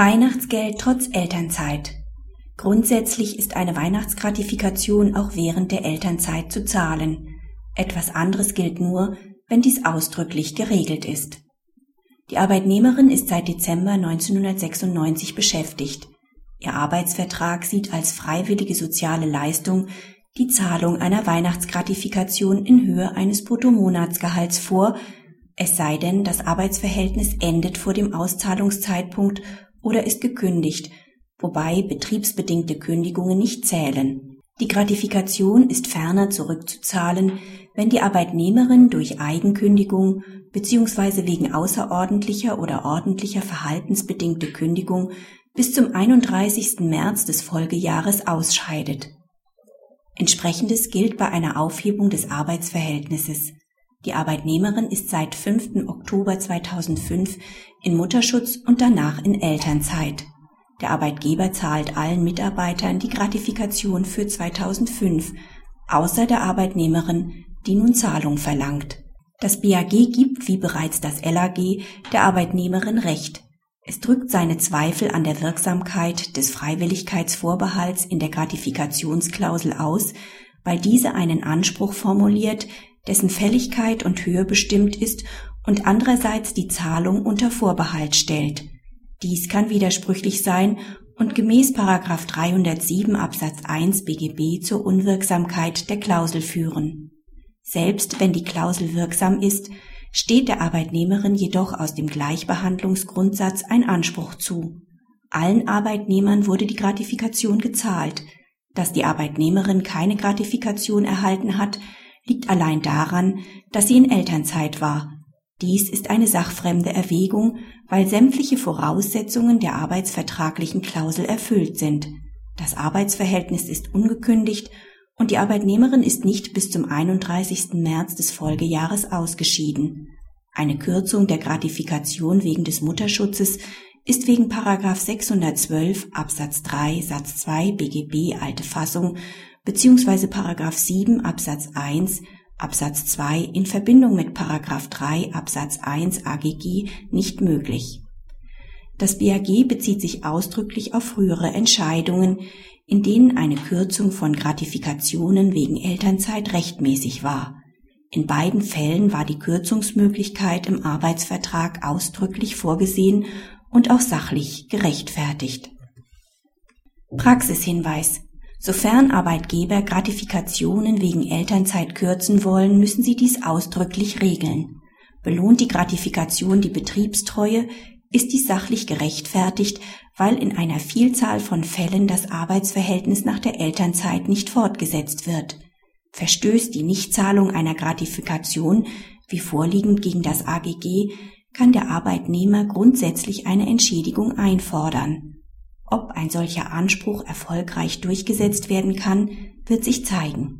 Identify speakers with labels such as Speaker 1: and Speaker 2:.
Speaker 1: Weihnachtsgeld trotz Elternzeit. Grundsätzlich ist eine Weihnachtsgratifikation auch während der Elternzeit zu zahlen. Etwas anderes gilt nur, wenn dies ausdrücklich geregelt ist. Die Arbeitnehmerin ist seit Dezember 1996 beschäftigt. Ihr Arbeitsvertrag sieht als freiwillige soziale Leistung die Zahlung einer Weihnachtsgratifikation in Höhe eines Bruttomonatsgehalts vor, es sei denn, das Arbeitsverhältnis endet vor dem Auszahlungszeitpunkt oder ist gekündigt, wobei betriebsbedingte Kündigungen nicht zählen. Die Gratifikation ist ferner zurückzuzahlen, wenn die Arbeitnehmerin durch Eigenkündigung bzw. wegen außerordentlicher oder ordentlicher verhaltensbedingte Kündigung bis zum 31. März des Folgejahres ausscheidet. Entsprechendes gilt bei einer Aufhebung des Arbeitsverhältnisses. Die Arbeitnehmerin ist seit 5. Oktober 2005 in Mutterschutz und danach in Elternzeit. Der Arbeitgeber zahlt allen Mitarbeitern die Gratifikation für 2005, außer der Arbeitnehmerin, die nun Zahlung verlangt. Das BAG gibt, wie bereits das LAG, der Arbeitnehmerin Recht. Es drückt seine Zweifel an der Wirksamkeit des Freiwilligkeitsvorbehalts in der Gratifikationsklausel aus, weil diese einen Anspruch formuliert, dessen Fälligkeit und Höhe bestimmt ist und andererseits die Zahlung unter Vorbehalt stellt. Dies kann widersprüchlich sein und gemäß 307 Absatz 1 BGB zur Unwirksamkeit der Klausel führen. Selbst wenn die Klausel wirksam ist, steht der Arbeitnehmerin jedoch aus dem Gleichbehandlungsgrundsatz ein Anspruch zu. Allen Arbeitnehmern wurde die Gratifikation gezahlt. Dass die Arbeitnehmerin keine Gratifikation erhalten hat, liegt allein daran, dass sie in Elternzeit war. Dies ist eine sachfremde Erwägung, weil sämtliche Voraussetzungen der arbeitsvertraglichen Klausel erfüllt sind. Das Arbeitsverhältnis ist ungekündigt und die Arbeitnehmerin ist nicht bis zum 31. März des Folgejahres ausgeschieden. Eine Kürzung der Gratifikation wegen des Mutterschutzes ist wegen Paragraph 612 Absatz 3 Satz 2 BGB alte Fassung beziehungsweise Paragraph 7 Absatz 1 Absatz 2 in Verbindung mit Paragraph 3 Absatz 1 AGG nicht möglich. Das BAG bezieht sich ausdrücklich auf frühere Entscheidungen, in denen eine Kürzung von Gratifikationen wegen Elternzeit rechtmäßig war. In beiden Fällen war die Kürzungsmöglichkeit im Arbeitsvertrag ausdrücklich vorgesehen und auch sachlich gerechtfertigt. Praxishinweis. Sofern Arbeitgeber Gratifikationen wegen Elternzeit kürzen wollen, müssen sie dies ausdrücklich regeln. Belohnt die Gratifikation die Betriebstreue, ist dies sachlich gerechtfertigt, weil in einer Vielzahl von Fällen das Arbeitsverhältnis nach der Elternzeit nicht fortgesetzt wird. Verstößt die Nichtzahlung einer Gratifikation, wie vorliegend gegen das AGG, kann der Arbeitnehmer grundsätzlich eine Entschädigung einfordern. Ob ein solcher Anspruch erfolgreich durchgesetzt werden kann, wird sich zeigen.